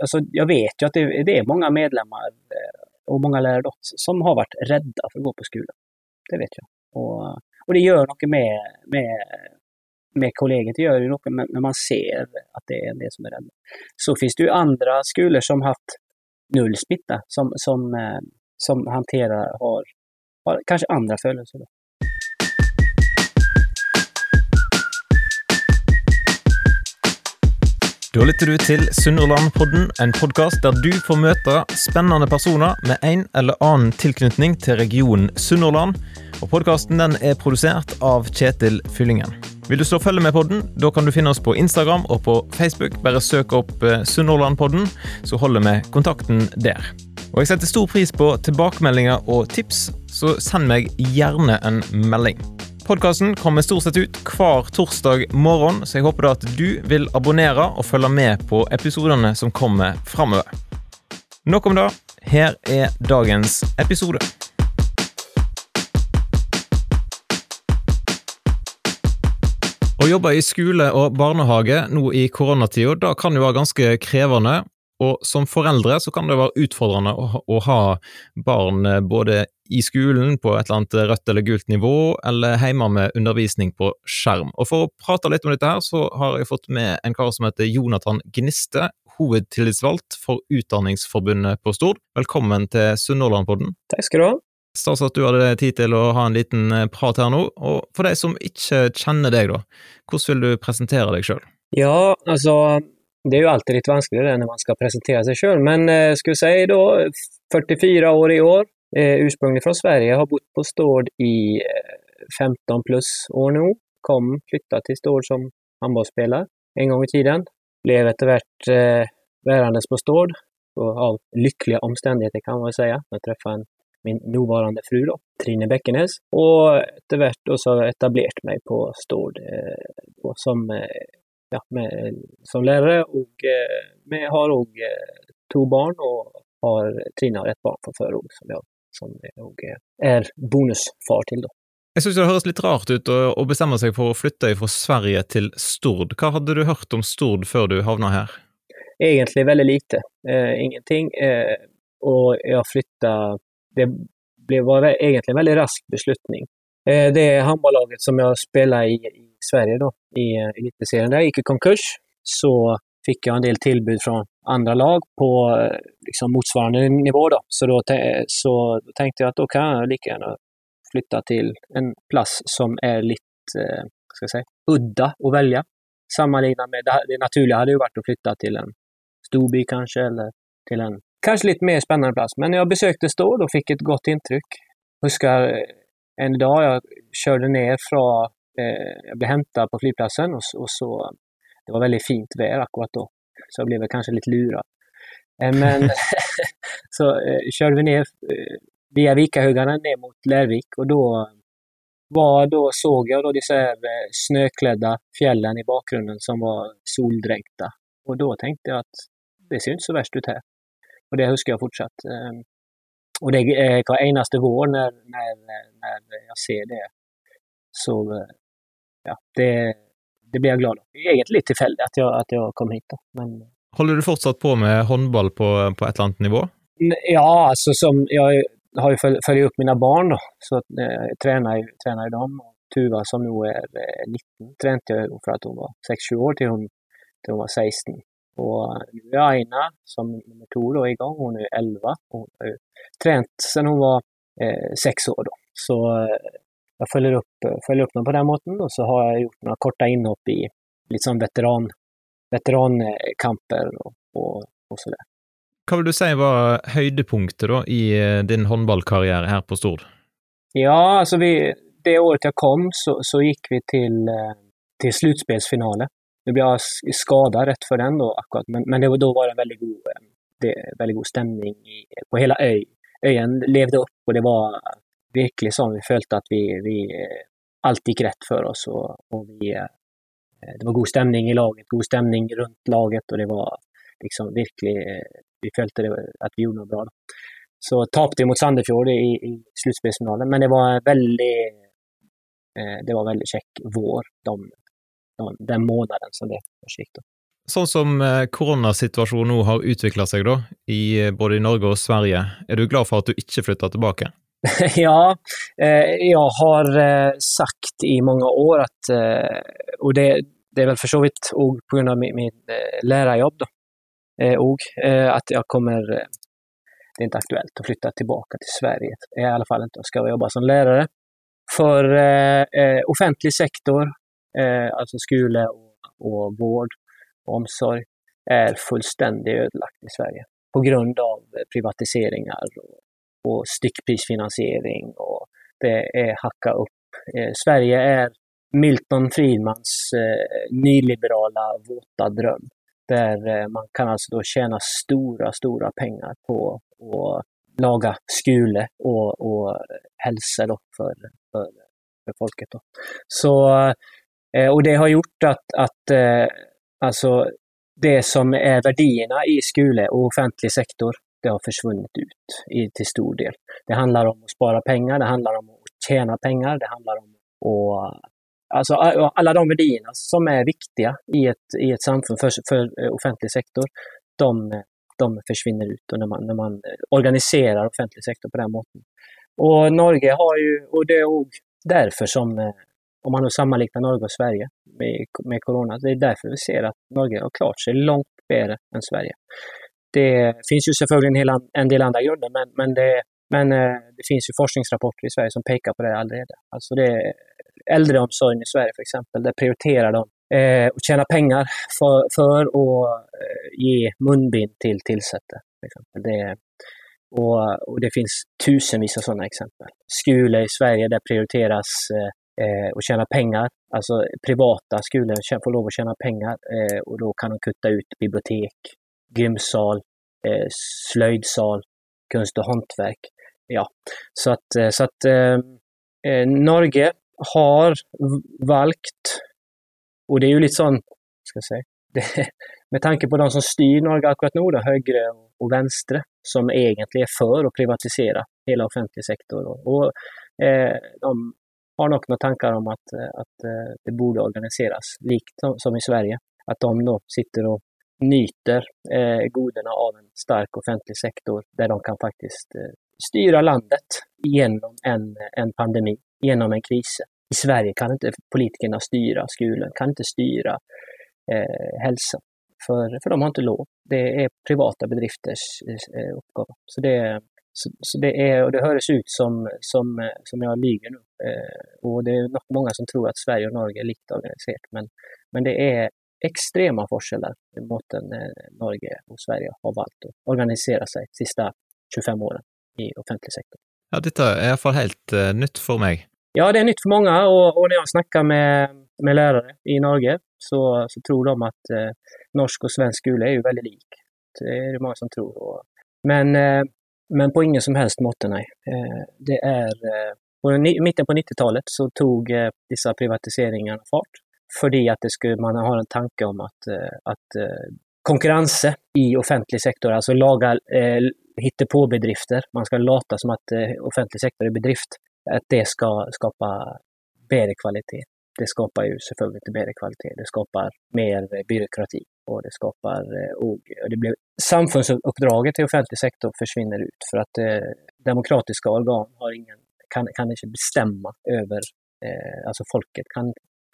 alltså, jag vet ju att det, det är många medlemmar eh, och många lärare som har varit rädda för att gå på skolan. Det vet jag. Och, och det gör något med, med, med kollegor, det gör ju något när man ser att det är en del som är rädda. Så finns det ju andra skolor som haft null smitta, som, som, eh, som hanterar, har, har kanske andra födelser. Da lytter du til Sunnhordlandpodden, en podkast der du får møte spennende personer med en eller annen tilknytning til regionen Sunnhordland. Og Podkasten er produsert av Kjetil Fyllingen. Vil du slå følge med podden, da kan du finne oss på Instagram og på Facebook. Bare søk opp eh, Sunnhordlandpodden, så holder vi kontakten der. Og Jeg setter stor pris på tilbakemeldinger og tips, så send meg gjerne en melding. Podkasten kommer stort sett ut hver torsdag morgen, så jeg håper da at du vil abonnere og følge med på episodene som kommer framover. Nok om det. Her er dagens episode. Å jobbe i skole og barnehage nå i koronatida, det kan jo være ganske krevende. Og som foreldre så kan det være utfordrende å, ha barn eh, både i skolen på et eller annet rødt eller gult nivå, eller hjemme med undervisning på skjerm. Og For å prate litt om dette her, så har jeg fått med en kar som heter Jonathan Gniste, hovedtillitsvalgt for Utdanningsforbundet på Stord. Velkommen til Sunnhordlandpodden. Takk skal du ha. Stas at du hadde tid til å ha en liten eh, prat her nå. Og for deg som ikke kjenner deg, da, hvordan vil du presentere deg sjøl? Ja, altså det är ju alltid lite vanskligare när man ska presentera sig själv, men eh, ska vi säga då 44 år i år, eh, ursprungligen från Sverige, har bott på Stord i eh, 15 plus år nu. Kom, flyttade till Stord som handbollsspelare en gång i tiden. Blev eftervärt eh, värandes på Stord av lyckliga omständigheter kan man väl säga. Jag träffade en, min nuvarande fru då, Trine Bäckenäs. Och eftervärt då så har jag etablerat mig på Stord eh, som eh, ja, med, som lärare och eh, med, har och eh, två barn och har Trina har ett barn från förra året som jag som jag är bonusfar till. Då. Jeg syns det høres litt rart ut å, bestemme seg for å flytte fra Sverige til Stord. Hva hadde du hørt om Stord før du havna her? Egentlig veldig lite. Eh, ingenting. Eh, og jeg flytta Det ble, var egentlig en veldig rask beslutning. Eh, det håndballaget som jag spelade i, i Sverige då, i elitserien, där gick i konkurs, så fick jag en del tillbud från andra lag på eh, liksom, motsvarande nivå. Då. Så, då, så då tänkte jag att då kan jag lika gärna flytta till en plats som är lite eh, ska jag säga, udda att välja. Sammanlignat med det, det naturliga hade ju varit att flytta till en storby kanske, eller till en kanske lite mer spännande plats. Men när jag besökte då, och fick ett gott intryck. Huskar eh, en dag, Jag körde ner från, eh, jag blev hämtad på flygplatsen och, och, så, det var väldigt fint väder akkurat då. Så jag blev väl kanske lite lurad. Eh, men så eh, körde vi ner eh, via Vikahögarna ner mot Lärvik och då, var, då såg jag då de så här snöklädda fjällen i bakgrunden som var soldränkta. Och då tänkte jag att det ser inte så värst ut här. Och det huskar jag fortsatt. Eh, och det är hver eneste vår när, när, när jag ser det. Så ja, det, det blir jag glad av. Egentligen lite tillfälligt att jag, att jag kom hit. Då. Men... Håller du fortsatt på med handboll på, på ett eller annat nivå? Ja, alltså som jag har ju följt följ upp mina barn då, så jag eh, tränar, tränar dem. Och Tuva som nu är 19 tränade jag för att hon var 6-7 år till hon, till hon var 16. Och nu är Aina, som nummer två då, igång. Hon är 11 och hon har tränat sedan hon var eh, sex år. Då. Så eh, jag följer upp, följer upp dem på den måten och så har jag gjort några korta inhopp i liksom veteran, veterankamper och, och, och sådär. Vil du si var høydepunktet da, i eh, din håndballkarriere her på Stord? Ja, alltså vi, det året jag kom så, så gick vi till, eh, till slutspelsfinale. Nu blev jag skadad rätt för den då, akkurat. men, men det, då var det en väldigt god, eh, det, väldigt god stämning i, på hela ön. Ön levde upp och det var verkligen så vi följde att vi, vi eh, allt gick rätt för oss och, och vi, eh, det var god stämning i laget, god stämning runt laget och det var liksom verkligen, eh, vi följde att vi gjorde något bra. Då. Så tappade mot Sandefjord i, i slutspelsfinalen, men det var väldigt, det var väldigt käck vår, de den månaden som det försiggick. Sånn som coronasituationen koronasituasjonen nå har utvikla seg, da, i, både i Norge och Sverige, är du glad för att du inte flyttar tillbaka? ja, eh, jag har eh, sagt i många år att, eh, och det, det är väl för så vitt OG på grund av min, min eh, lärarjobb då, eh, eh, att jag kommer, eh, det är inte aktuellt att flytta tillbaka till Sverige. I alla fall inte, jag ska jobba som lärare. För eh, eh, offentlig sektor, eh, alltså skola och, och vård och omsorg, är fullständigt ödelagt i Sverige på grund av eh, privatiseringar och, och styckprisfinansiering och det är hacka upp. Eh, Sverige är Milton Friedmans eh, nyliberala våta dröm. Där eh, man kan alltså då tjäna stora, stora pengar på att laga skule och, och hälsa då för, för, för folket. Då. Så, eh, och det har gjort att, att eh, alltså det som är värdierna i skule och offentlig sektor, det har försvunnit ut i, till stor del. Det handlar om att spara pengar, det handlar om att tjäna pengar, det handlar om att Alltså alla de värderingar som är viktiga i ett, i ett samfund för, för eh, offentlig sektor, de, de försvinner ut och när man, när man organiserar offentlig sektor på den måten. Och Norge har ju, och det är därför som, eh, om man nu sammanliknar Norge och Sverige med, med corona, det är därför vi ser att Norge har klarat sig långt bättre än Sverige. Det finns ju selvfølgelig en, hel, en del andra grunder, men, men, det, men eh, det finns ju forskningsrapporter i Sverige som pekar på det allerede. Alltså det, äldreomsorgen i Sverige för exempel, där prioriterar de eh, att tjäna pengar för, för att eh, ge munbind till tillsätte. Exempel. Det, och, och, det finns tusenvis av sådana exempel. Skolor i Sverige där prioriteras eh, eh, att tjäna pengar. Alltså privata skolor får lov att tjäna pengar eh, och då kan de kutta ut bibliotek, gymsal, eh, slöjdsal, konst och hantverk. Ja, så att, eh, så att ehm, eh, Norge har Valkt. och det är ju lite sån, ska jag säga, det, med tanke på de som styr Norge akkurat nu, då, högre och vänstre, som egentligen är för att privatisera hela offentlig sektor. Och, och eh, de har nog några tankar om att, eh, att eh, det borde organiseras likt som i Sverige. Att de då sitter och nyter eh, goderna av en stark offentlig sektor där de kan faktiskt eh, styra landet genom en, en pandemi genom en kris. I Sverige kan inte politikerna styra skolan, kan inte styra eh, hälsa. För, för de har inte lov. Det är privata bedrifters eh, uppgåva. Så det, så, så, det, är, och det hörs ut som, som, som jag lyger nu. Eh, och det är nog många som tror att Sverige och Norge är likt organiserat. Men, men det är extrema forskjeller mot eh, Norge och Sverige har valt att organisera sig de sista 25 åren i offentlig sektor. Ja, dette er iallfall helt uh, nytt for meg. Ja, det är nytt för många och, och när jag snackar med, med lärare i Norge så, så tror de att eh, norsk och svensk skola är ju väldigt lik. Det är det många som tror. Och, men, eh, men på ingen som helst mått, nej. Det är, på mitten på 90-talet så tog dessa privatiseringarna fart. För att det skulle, man har en tanke om att, eh, att eh, konkurrens i offentlig sektor, alltså laga eh, hittepåbedrifter. Man ska låta som att eh, offentlig sektor är bedrift. Att det ska skapa bättre kvalitet. Det skapar ju såklart inte bättre kvalitet. Det skapar mer byråkrati och det skapar eh, och det blir, samfundsuppdraget till offentlig sektor försvinner ut för att eh, demokratiska organ har ingen, kan, kan inte bestämma över, eh, alltså folket kan,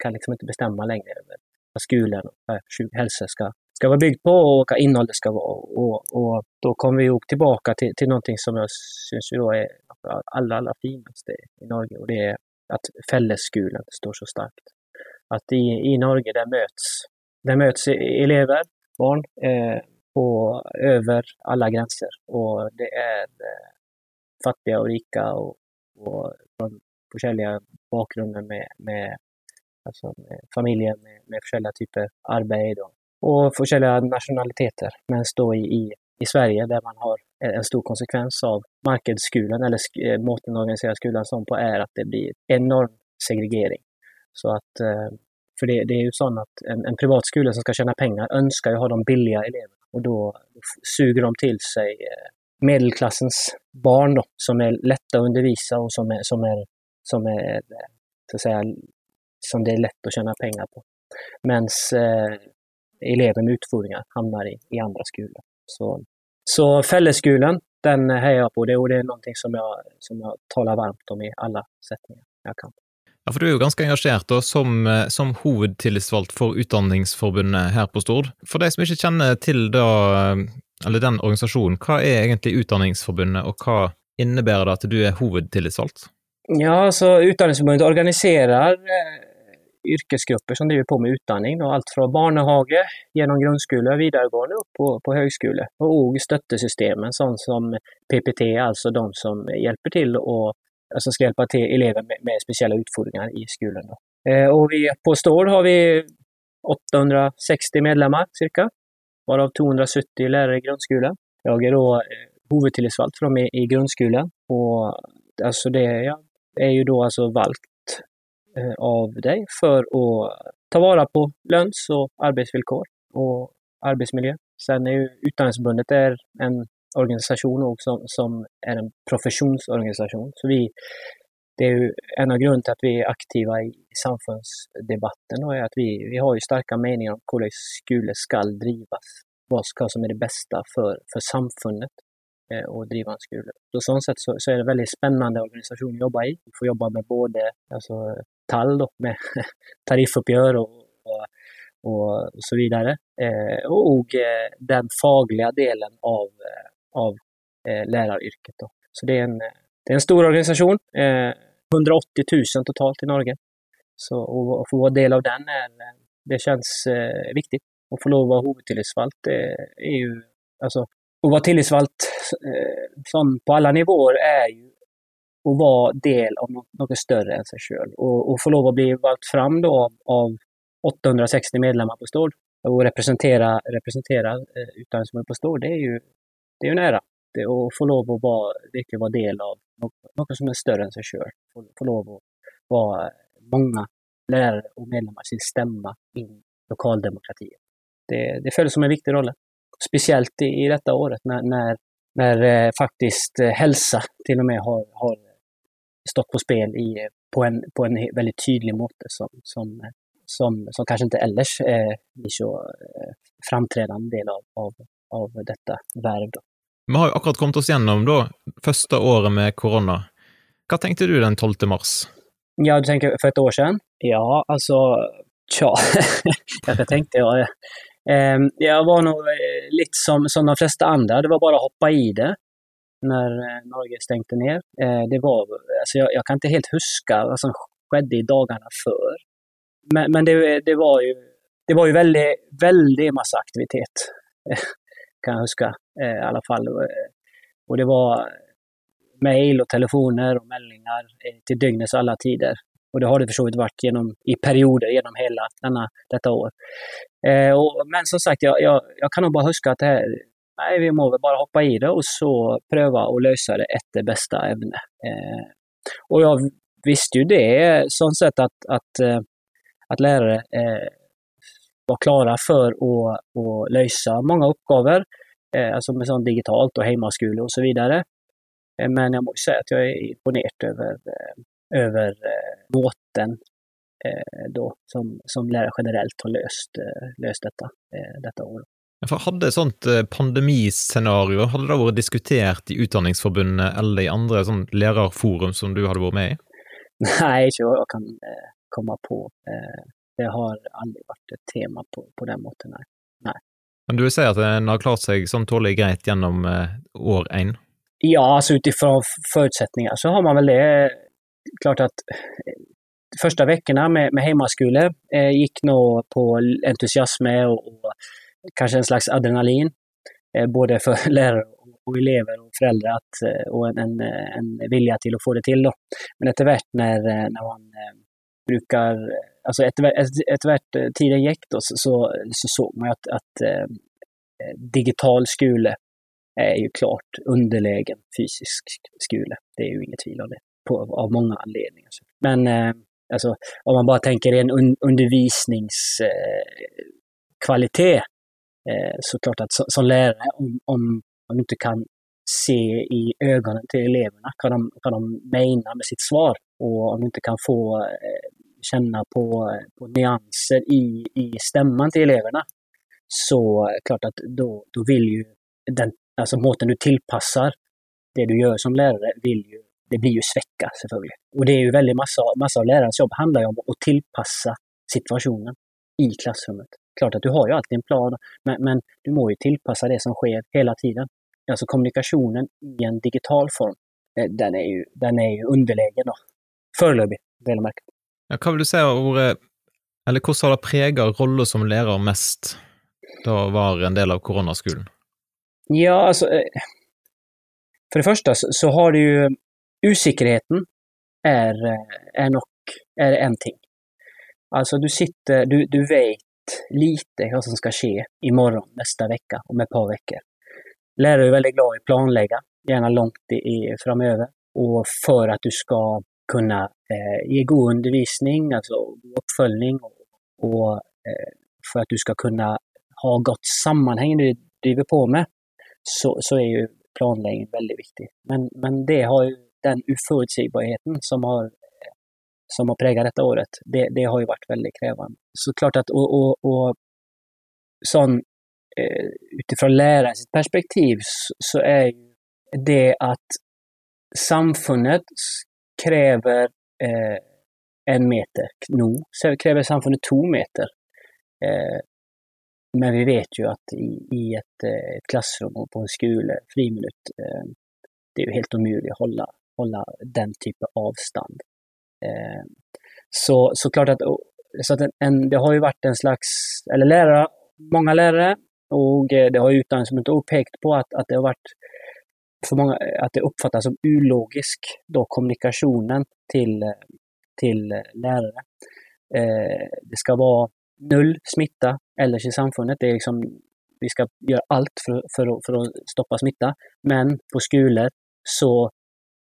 kan liksom inte bestämma längre över vad skolan och eh, hälsa ska ska vara byggt på och vad innehållet ska vara. Och, och då kommer vi tillbaka till, till någonting som jag syns ju då är allra, allra finaste i Norge och det är att fällesskolan står så starkt. Att i, i Norge där möts, där möts e-, elever, barn, eh, på, över alla gränser. Och det är eh, fattiga och rika och, och från olika bakgrunder med, med, alltså med familjer med, med olika typer av arbete och olika nationaliteter. Men då i, i, i Sverige där man har en stor konsekvens av marknadsskolan eller sk eh, måten att organisera skolan som på är att det blir enorm segregering. Så att, eh, för det, det är ju så att en, en privat skola som ska tjäna pengar önskar ju ha de billiga eleverna och då suger de till sig eh, medelklassens barn då, som är lätta att undervisa och som är, som är, som är så att säga, som det är lätt att tjäna pengar på. Medan elever med utfordringar hamnar i, i andra skolor. Så, så fällesskolan, den hejar jag på det och det är någonting som jag, som jag talar varmt om i alla sättningar jag kan. Ja, for Du er jo ganske engasjert da, som, eh, som hovedtillitsvalgt for Utdanningsforbundet her på Stord. For de som ikke kjenner til da, eh, eller den organisasjonen, hva er egentlig Utdanningsforbundet, og hva innebærer det at du er hovedtillitsvalgt? Ja, så Utdanningsforbundet organiserar eh, yrkesgrupper som driver på med utdanning. Då, allt från barnehage genom grundskola, vidaregående upp på, på högskola. Och stöttesystemen sånt som PPT, alltså de som hjälper till och alltså ska hjälpa till elever med, med speciella utfordringar i skolan. Då. Eh, och vi, på Stord har vi 860 medlemmar cirka, varav 270 lärare i grundskolan. Jag är då eh, för dem i, i grundskolan och alltså det jag är ju då alltså valt Eh, av dig för att ta vara på löns och arbetsvillkor och arbetsmiljö. Sen är ju Utbildningsförbundet är en organisation också som, är en professionsorganisation. Så vi, det är ju en av grunderna till att vi är aktiva i samfundsdebatten och är att vi, vi har ju starka meningar om hur skolan ska drivas. Vad ska som är det bästa för, för samfundet eh, och driva en skola. På så sätt så, så, är det en väldigt spännande organisation att jobba i. Vi får jobba med både alltså, tall då, med tariffuppgör och, och, och så vidare. Eh, och eh, den fagliga delen av eh, av eh, läraryrket. Då. Så det är, en, det är en stor organisation, eh, 180 000 totalt i Norge. Så att få vara del av den, är, det känns eh, viktigt. Att få lov att vara huvudtillitsvalt är ju, alltså, att vara tillitsvalt eh, på alla nivåer är ju och vara del av något, något större än sig själv. Och, och få lov att bli valt fram då av, av 860 medlemmar på Stord och representera, representera eh, är på Stord, det är ju det är ju nära. Det, att få lov att vara, verkligen vara del av något, något som är större än sig själv. Få, få lov att vara många lärare och medlemmar sin stämma in lokaldemokratin. Det, det följs som en viktig roll. Speciellt i, i detta året när, när, när eh, faktiskt eh, hälsa till och med har, har stått på spel i, på, en, på en väldigt tydlig måte som, som, som, som kanske inte ellers eh, blir så eh, framträdande del av, av, av detta värv. Då. Vi har jo akkurat kommet oss gjennom da, første året med korona. Hva tenkte du den 12. mars? Ja, du tänker för ett år sedan? Ja, alltså, tja, jag tänkte jag. Ehm, jag var nog eh, lite som, som de flesta andra, det var bara att hoppa i det när eh, Norge stängde ner. Eh, det var, alltså jag, jag kan inte helt huska vad som skedde i dagarna för. Men, men det, det, var ju, det var ju väldigt, väldigt massa aktivitet kan jag huska eh, i alla fall. Och det var mejl och telefoner och mejlingar till dygnets alla tider. Och det har det förstås varit genom, i perioder genom hela denna, detta år. Eh, och, men som sagt, jag, jag, jag, kan nog bara huska att det här, nej, vi må väl bara hoppa i det och så pröva och lösa det efter bästa ämne. Eh, och jag visste ju det, sånt sätt att, att, eh, att lärare eh, var klara för att, att lösa många uppgifter, eh, alltså med sånt digitalt och hemmaskola och så vidare. Eh, men jag måste säga att jag är imponerad över, eh, över eh, måten eh, då, som, som lärare generellt har löst, löst detta, detta år. For hadde et sånt pandemiscenario, hadde det vært diskutert i Utdanningsforbundet eller i andre sånn lærerforum som du hadde vært med i? Nej, ikke jeg kan komma på det har aldrig varit ett tema på, på den måten, nej. nej. Men du vill säga att den har klarat sig som tålig grejt genom eh, år en? Ja, alltså utifrån förutsättningar så har man väl det. Klart att eh, första veckorna med, med hemmaskole eh, gick nog på entusiasm och, och, kanske en slags adrenalin, eh, både för lärare och elever och föräldrar att, eh, och en, en, eh, en vilja till att få det till. Då. Men eftervärt när, när man brukar alltså etterhvert ett, tiden gick då så, så, så såg man att, att digital skule är ju klart underlägen fysisk skule. Det är ju inget tvivel om det, på, av många anledningar. Men alltså, om man bara tänker en un, undervisningskvalitet eh, såklart att som, som lärare, om, om man inte kan se i ögonen till eleverna, kan de, vad de menar med sitt svar. Och om du inte kan få eh, känna på, på nyanser i, i stämman till eleverna så klart att då, då vill ju den, alltså måten du tillpassar det du gör som lärare, vill ju, det blir ju svecka selvfølgelig. Och det är ju väldigt massa, massa av lärarens jobb handlar ju om att tillpassa situationen i klassrummet. Klart att du har ju alltid en plan, men, men du må ju tillpassa det som sker hela tiden. Alltså kommunikationen i en digital form, eh, den är ju, den är ju underlägen då. Foreløpig, vel å merke. Ja, hva vil du si har eller hvordan har det preget rollen som lærer mest, da var en del av koronaskolen? Ja, alltså eh, för det första så har du ju osäkerheten är, är, nog, är en ting. Alltså du sitter, du, du vet lite vad som ska ske imorgon, nästa vecka, om ett par veckor. Lärare är väldigt glada i att planlägga, gärna långt i, framöver. Och för att du ska kunna eh, ge god undervisning, alltså uppföljning och, och eh, för att du ska kunna ha gott sammanhang du driver på med, så, så är ju planläggning väldigt viktig. Men, men det har ju den oförutsägbarheten som har, som har präglat detta året, det, det har ju varit väldigt krävande. Såklart att, och, och, och sån, eh, utifrån lärarens perspektiv så, så är det att samfundet kräver eh, en meter, no, kräver samfundet två meter. Eh, men vi vet ju att i, i ett, eh, ett, klassrum och på en skola, friminut, eh, det är ju helt omöjligt att hålla, hålla den typen av avstånd. Eh, så, så klart att, så att en, det har ju varit en slags, eller lärare, många lärare, och eh, det har ju utandningsförbundet pekat på att, att det har varit för många, att det uppfattas som ulogisk, då kommunikationen till, till lärare. Eh, det ska vara noll smitta eller i samfundet. Det är liksom, vi ska göra allt för, för, för att stoppa smitta. Men på skolor så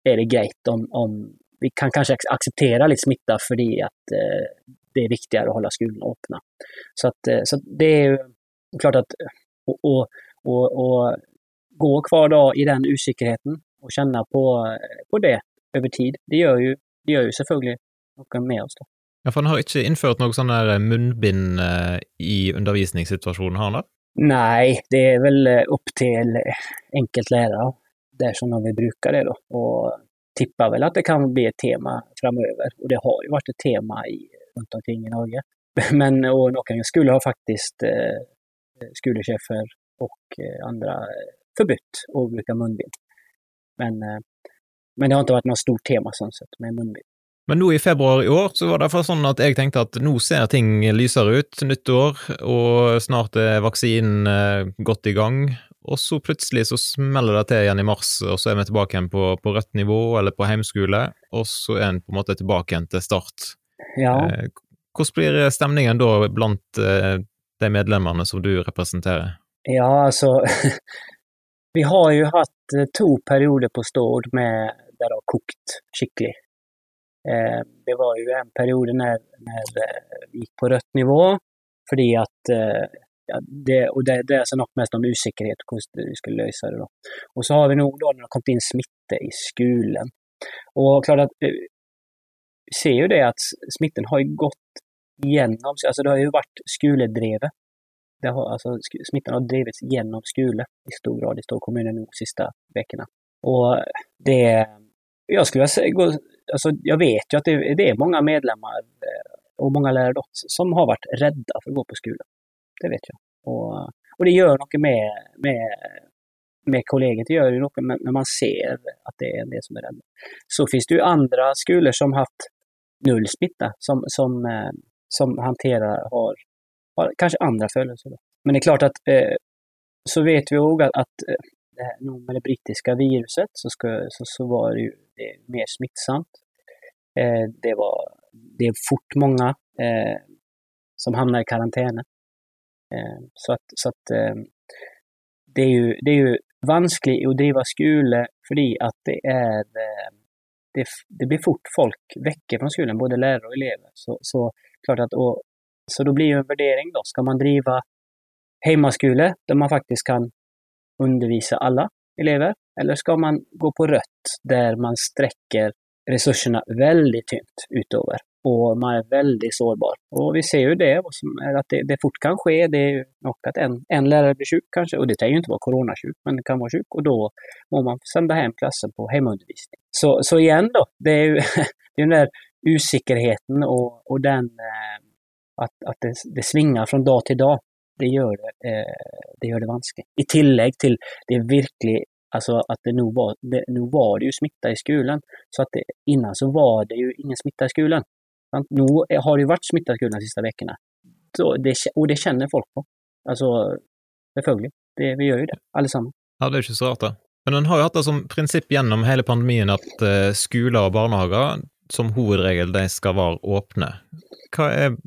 är det grejt om, om vi kan kanske acceptera lite smitta för det att eh, det är viktigare att hålla skolorna öppna. Så, att, eh, så det är klart att och, och, och, och gå kvar då i den osäkerheten och känna på, på det över tid, det gör ju, det gör ju selvfølgelig noe med oss. da. Ja, For en har ikke innført noe sånn der munnbind eh, i undervisningssituasjonen, har han det? Nej, det är väl eh, upp till enkeltlärare där som de vill bruka det då. Och tippar väl att det kan bli ett tema framöver. Och det har ju varit ett tema i, runt omkring i Norge. Men och någon skulle ha faktiskt eh, skolchefer och eh, andra eh, förbytt att bruka munbind. Men, eh, men det har inte varit något stort tema sånt sett med munbind. Men nu i februari i år så var det sånn at jeg tenkte at nå ser ting lysere ut, nytt år, og snart er vaksinen eh, godt i gang. Og så plutselig så smeller det til igjen i mars, og så er vi tilbake igjen på, på rødt nivå eller på heimskole, og så er en på en måte tilbake igjen til start. Ja. Eh, hvordan blir stemningen da blant eh, de medlemmene som du representerer? Ja, altså Vi har ju haft to perioder på Stord med där det har kokt skikkelig. Eh, det var ju en period när, när eh, vi gick på rött nivå, att eh, ja, det, och det, det är alltså något mest om osäkerhet hur vi skulle lösa det. Då. Och så har vi nog då när det kommit in smitta i skulen. Och klart att eh, vi ser ju det att smittan har ju gått igenom, alltså det har ju varit skuledrevet. Det har, alltså, smittan har drivits genom Skule i stor grad i storkommunen de sista veckorna. Och det, jag skulle säga, alltså, jag vet ju att det, det, är många medlemmar eh, och många lärare som har varit rädda för att gå på skolan. Det vet jag. Och, och det gör något med, med, med kollegor, det gör ju något när man ser att det är en del som är rädda. Så finns det ju andra skolor som haft null smitta, som, som, eh, som hanterar, har, har kanske andra födelser. Men det är klart att eh, så vet vi nog att, att eh, det här, med det brittiska viruset så, ska, så, så var det ju det mer smittsamt. Eh, det, var, det är fort många eh, som hamnar i karantän. Eh, så att, så att eh, det är ju, det är ju vanskligt att driva skolor för att det är eh, det, det, blir fort folk väcker från skolan, både lärare och elever. Så, så klart att, och, så då blir det en värdering då. Ska man driva hemmaskolor där man faktiskt kan undervisa alla elever? Eller ska man gå på rött där man sträcker resurserna väldigt tynt utöver och man är väldigt sårbar. Och vi ser ju det, att det, det fort kan ske. Det är ju att en, en lärare blir sjuk kanske, och det kan ju inte vara coronasjuk, men det kan vara sjuk och då må man sända hem klassen på hemundervisning. Så, så igen då, det är ju det är den där osäkerheten och, och den eh, att, att det, det svingar från dag till dag. Det gör det, eh, det gör det vanskligt. I tillägg till det virkelig Alltså att det nog var, det, nog var det ju smitta i skolan. Så att det, innan så var det ju ingen smitta i skolan. Nu har det ju varit smitta i skolan de sista veckorna. Så det, och det känner folk på. Alltså, selvfølgelig. Det, vi gjør jo det, alle sammen. Ja, det er ikke så rart, da. Men en har jo hatt det som prinsipp gjennom hele pandemien at uh, skoler og barnehager som hovedregel de skal være åpne. Hva er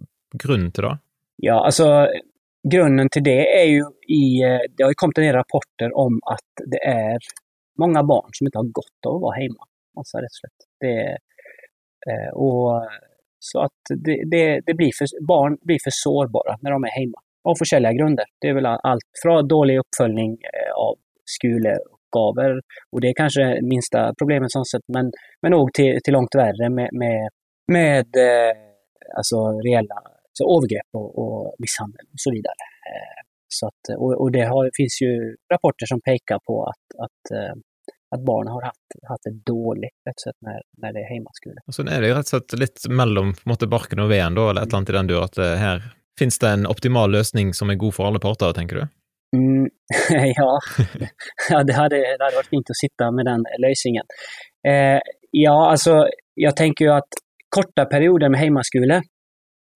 grunnen til det? Ja, altså grunden till det är ju i, eh, det har ju kommit en del rapporter om att det är många barn som inte har gått av att vara hemma. Alltså rätt slätt. Det, eh, och så att det, det, det, blir för, barn blir för sårbara när de är hemma. Av olika grunder. Det är väl allt från dålig uppföljning eh, av skoleuppgaver och det är kanske minsta problemet som sett, men, men nog till, till långt värre med, med, med eh, alltså reella så övergrepp och, och misshandel och så vidare. Eh, så att, och, och det har, finns ju rapporter som pekar på att, att at barn har hatt, hatt, det dårlig rett og slett når, når det er hjemmeskole. Og sånn er det jo rett og slett litt mellom på en måte, barken og veden, da, eller et eller annet i den dur, at uh, her finnes det en optimal løsning som er god for alle parter, tenker du? Mm, ja. ja, det hadde, det hadde vært fint å sitte med den løsningen. Eh, ja, altså, jeg tenker jo at korte perioder med hjemmeskole,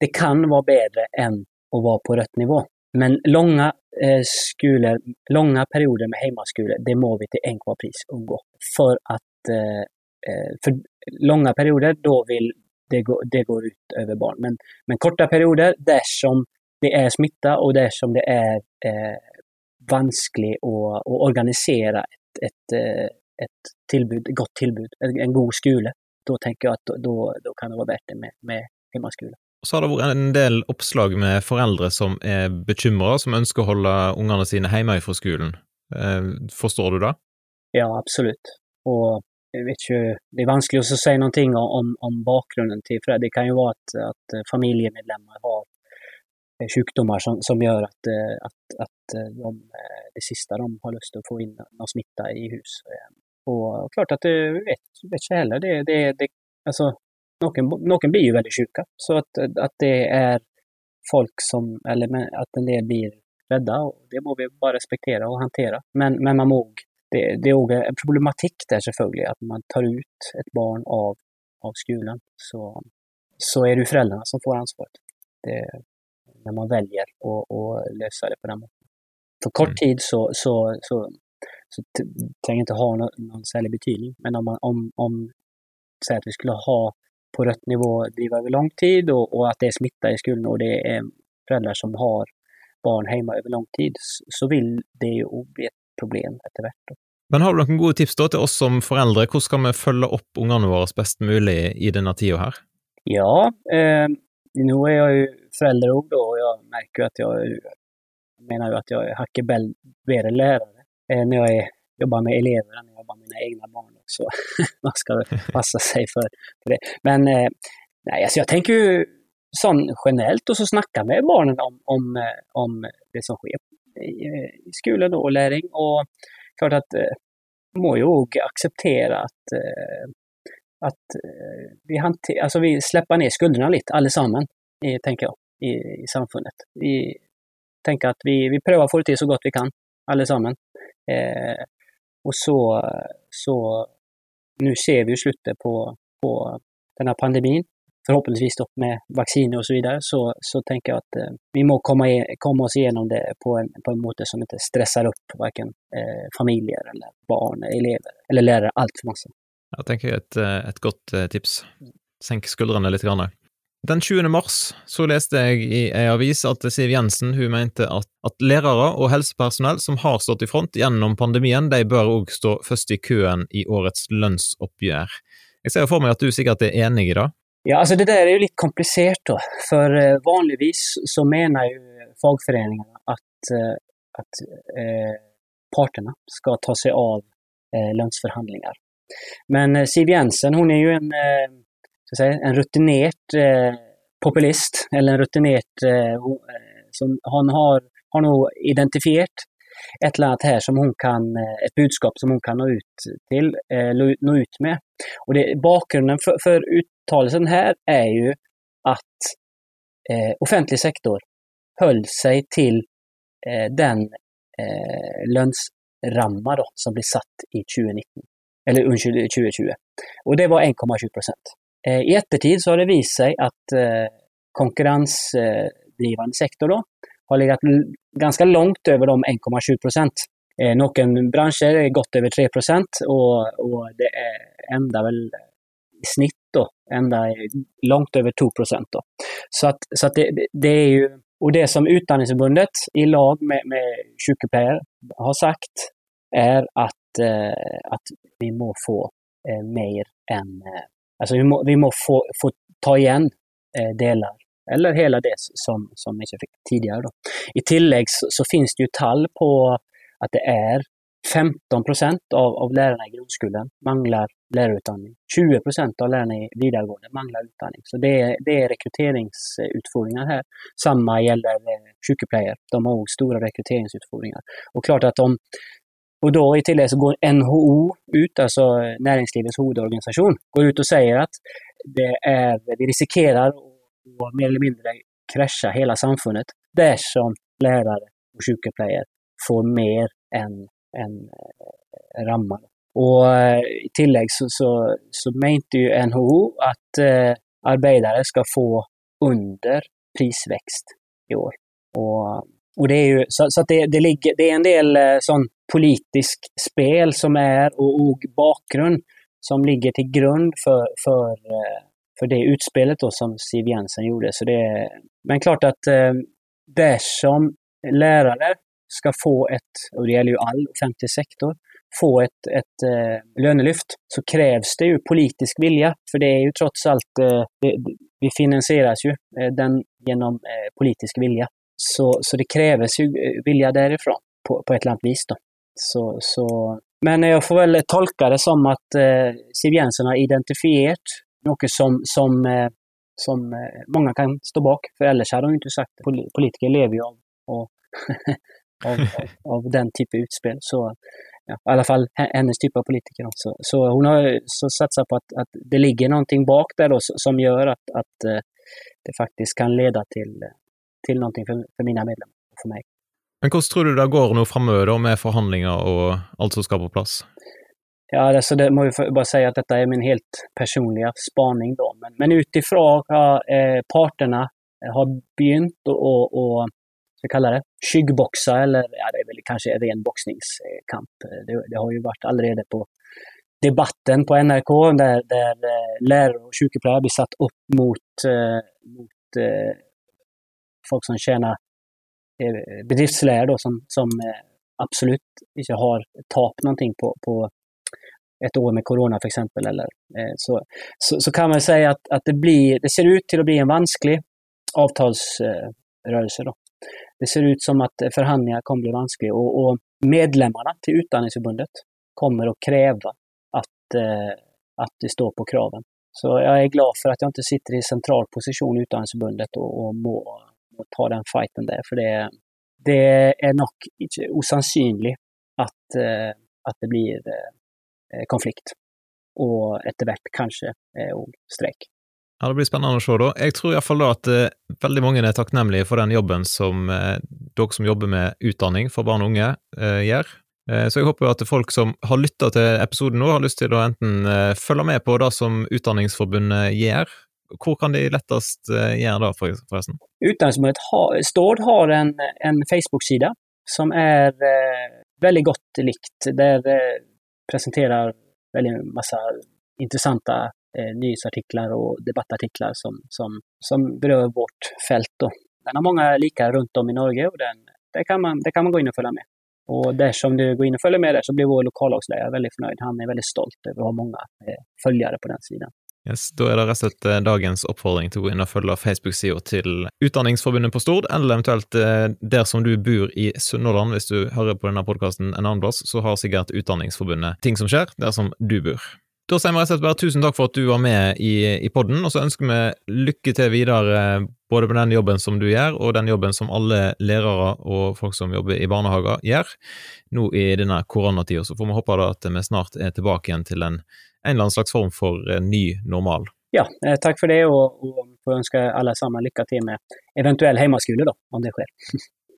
det kan være bedre enn å være på rødt nivå. Men långa Eh, skulle, långa perioder med hemmaskulor, det må vi till enhver pris undgå. För att eh, eh, för långa perioder, då vill det, gå, det går ut över barn. Men, men korta perioder, där som det är smitta och där som det är eh, vanskligt att, att organisera ett, ett, eh, ett tillbud, gott tillbud, en, en god skola, då tänker jag att då, då kan det vara värt det med, med Og Så har det vært en del oppslag med foreldre som er bekymra, som ønsker å holde ungene sine hjemme fra skolen. Eh, Forstår du det? Ja, absolutt. Og jeg vet ikke, det er vanskelig å si noe om, om bakgrunnen til foreldre. Det kan jo være at, at familiemedlemmer har eh, sykdommer som, som gjør at, eh, at, at de, det siste de har lyst til å få inn noe smitte i hus. Og klart at det vet, vet ikke heller. Det, det, det, altså, noen blir jo veldig syke. Så at, at, det er folk som Eller at en del blir redda, det må vi bare respektere og håndtere. Men, men man må det, det òg en problematikk der, selvfølgelig, at man tar ut et barn av, av skolen. Så, så er det jo foreldrene som får ansvaret. Det, når man å, å, løse det på den måten. For kort mm. tid så, så, så, så trenger det ikke ha noen, noen særlig betydning. Men om, man, om, om säg att vi skulle ha på rött nivå driva över lång tid och, och, att det är smitta i skolan och det är föräldrar som har barn hemma över lång tid, så vil det jo bli et problem etter hvert. Men har du noen gode tips da til oss som foreldre? Hvordan skal vi følge opp ungene våre best mulig i denne tida her? Ja, eh, nå er jeg jo forelder òg, og jeg merker jo at jeg, jeg mener jo at jeg er hakket bedre lærer eh, når jeg jobbar med elever än jag jobbar med mina egna barn så Man ska passa sig för, för det. Men eh, nej, alltså jag tänker ju sån generellt och så snacka med barnen om, om, eh, om det som sker i, eh, i skolan och läring. Och klart att eh, må ju acceptera att, eh, att eh, vi, hanter, alltså vi släpper ner skulderna lite allesammans, eh, tänker jag, i, i samfundet. Vi tänker att vi, vi prövar få det till så gott vi kan, allesammans. Eh, och så, så nu ser vi ju slutet på, på den här pandemin. Förhoppningsvis då med vacciner och så vidare, så, så tänker jag att eh, vi må komma, komma oss igenom det på en, på en måte som inte stressar upp varken eh, familjer eller barn, elever eller lärare allt för massa. Jag tänker ett, eh, ett gott eh, tips. Sänk skuldrorna lite Grann. Den 20. mars så leste jeg i ei avis at Siv Jensen hun mente at, at, lærere og helsepersonell som har stått i front gjennom pandemien, de bør òg stå først i køen i årets lønnsoppgjør. Jeg ser for meg at du sikkert er enig i det? Ja, altså Det der er jo litt komplisert, da. For eh, vanligvis så mener jo fagforeningene at, eh, at eh, partene skal ta seg av eh, lønnsforhandlinger. Men Siv Jensen hun er jo en säga, en rutinerad eh, populist eller en rutinerad eh, eh, som hon har, har nog identifierat ett eller annat här som hon kan, eh, ett budskap som hon kan nå ut till, eh, nå ut med. Och det, bakgrunden för, för uttalelsen här är ju att eh, offentlig sektor höll sig till eh, den eh, lönsramma då, som blir satt i 2019, eller 2020. Och det var 1,7 procent. Eh, I eftertid så har det visat sig att eh, konkurrensdrivande sektor då har legat ganska långt över de 1,7 procent. Eh, Någon branscher är gått över 3 procent och, och det är ända väl i snitt då, ända långt över 2 procent. Så att, så att det, det, är ju, och det som Utbildningsförbundet i lag med, med sjukvårdare har sagt är att, eh, att vi må få eh, mer än, eh, alltså vi må, vi må få, få ta igen eh, delar eller hela det som, som vi fick tidigare. Då. I tillägg så, så, finns det ju tall på att det är 15 procent av, av lärarna i grundskolan manglar lärarutbildning. 20 procent av lärarna i vidaregående manglar utbildning. Så det är, det är rekryteringsutfordringar här. Samma gäller eh, sjukvårdare. De har också stora rekryteringsutfordringar. Och klart att om och då i tillägg så går NHO ut, alltså eh, näringslivets huvudorganisation, går ut och säger att det är, vi riskerar att mer eller mindre krascha hela samfundet. Där som lärare och sjukvårdare får mer än, än eh, rammar. Och eh, i tillägg så, så, så mente ju NHO att eh, arbetare ska få under prisväxt i år. Och, och det är ju så, så att det, det, ligger, det är en del eh, sån politisk spel som är och, och bakgrund som ligger till grund för, för eh, för det utspelet då som Siv Jensen gjorde. Så det, men klart att eh, det som lärare ska få ett, och det gäller ju all offentlig sektor, få ett, ett eh, lönelyft så krävs det ju politisk vilja. För det är ju trots allt, eh, det, vi finansieras ju eh, den genom eh, politisk vilja. Så, så det krävs ju eh, vilja därifrån på, på ett eller annat vis. Då. Så, så, men jag får väl tolka det som att eh, Siv Jensen har identifierat något som, som, eh, som eh, många kan stå bak, för annars hade hon inte sagt det. Politiker lever ju av, av, av, av, den typen av utspel. Så, ja, I alla fall hennes typ av politiker. Så, så hon har så satsat på att, att det ligger någonting bak där då, som gör att, att eh, det faktiskt kan leda till, eh, till någonting för, för mina medlemmar och för mig. Men hvordan tror du det går nu framöver med förhandlingar och allt som ska på plats? Ja, alltså det må jag bara säga att detta är min helt personliga spaning då. Men, men utifrån att eh, parterna har begynt och, och ska kalla det, skyggboxa eller ja, det är väl kanske en ren boxningskamp. Det, det, har ju varit allerede på debatten på NRK där, där eh, lärare och sjukvårdare blir satt upp mot, eh, mot eh, folk som tjänar Eh, bedriftslärare då som, som eh, absolut inte har tap någonting på, på ett år med corona för exempel. Eller, eh, så, så, så, kan man säga att, att det, blir, det ser ut till att bli en vansklig avtalsrörelse. Då. Det ser ut som att förhandlingar kommer bli vanskliga och, och medlemmarna till Utandningsförbundet kommer att kräva att, att det står på kraven. Så jag är glad för att jag inte sitter i central position i Utandningsförbundet och, och må, må ta den fighten där, för det, det är nog osannolikt att, eh, att det blir Eh, eh konflikt. och etter kanske kanskje òg eh, streik. Ja, Det blir spännande att se. då. Jag tror iallfall da at eh, veldig mange er takknemlige for den jobben som eh, dere som jobbar med utdanning för barn och unga eh, gör. Eh, så jag hoppas att folk som har lytta till episoden nå, har lust til å enten eh, følge med på det som Utdanningsforbundet gör hur kan de lettest gjøre det, forresten? Utdanningsforbundet har, Stord har en, en Facebook-sida som är eh, väldigt gott likt. Der eh, presenterar väldigt massa intressanta eh, nyhetsartiklar och debattartiklar som, som, som berör vårt fält. Då. Den har många lika runt om i Norge och den, där, kan man, där kan man gå in och följa med. Och där som du går in och följer med där så blir vår lokallagsledare väldigt förnöjd. Han är väldigt stolt över att ha många eh, följare på den sidan. Yes, Da er det rett og slett eh, dagens oppfordring til å gå inn og følge Facebook-sida til Utdanningsforbundet på Stord, eller eventuelt eh, der som du bor i Sunnhordland. Hvis du hører på denne podkasten en annen plass, så har sikkert Utdanningsforbundet ting som skjer der som du bor. Da sier vi rett og slett bare tusen takk for at du var med i, i podden, og så ønsker vi lykke til videre eh, både med den jobben som du gjør, og den jobben som alle lærere og folk som jobber i barnehager gjør nå i denne koronatida. Så får vi håpe da at vi snart er tilbake igjen til en, en eller annen slags form for ny normal. Ja, eh, tack för det och, och får önska alla samma lycka till med eventuell hemmaskole då, om det sker.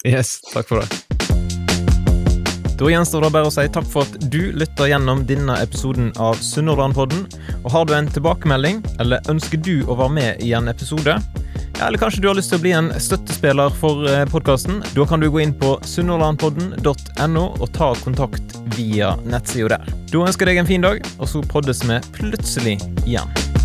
Yes, takk for det. Da gjenstår det bare å si takk for at du lytter gjennom denne episoden av Sunnhordlandpodden. Og har du en tilbakemelding, eller ønsker du å være med i en episode? Eller kanskje du har lyst til å bli en støttespiller for eh, podkasten? Da kan du gå inn på sunnhordlandpodden.no og ta kontakt via nettsida der. Da ønsker jeg deg en fin dag, og så poddes vi plutselig igjen.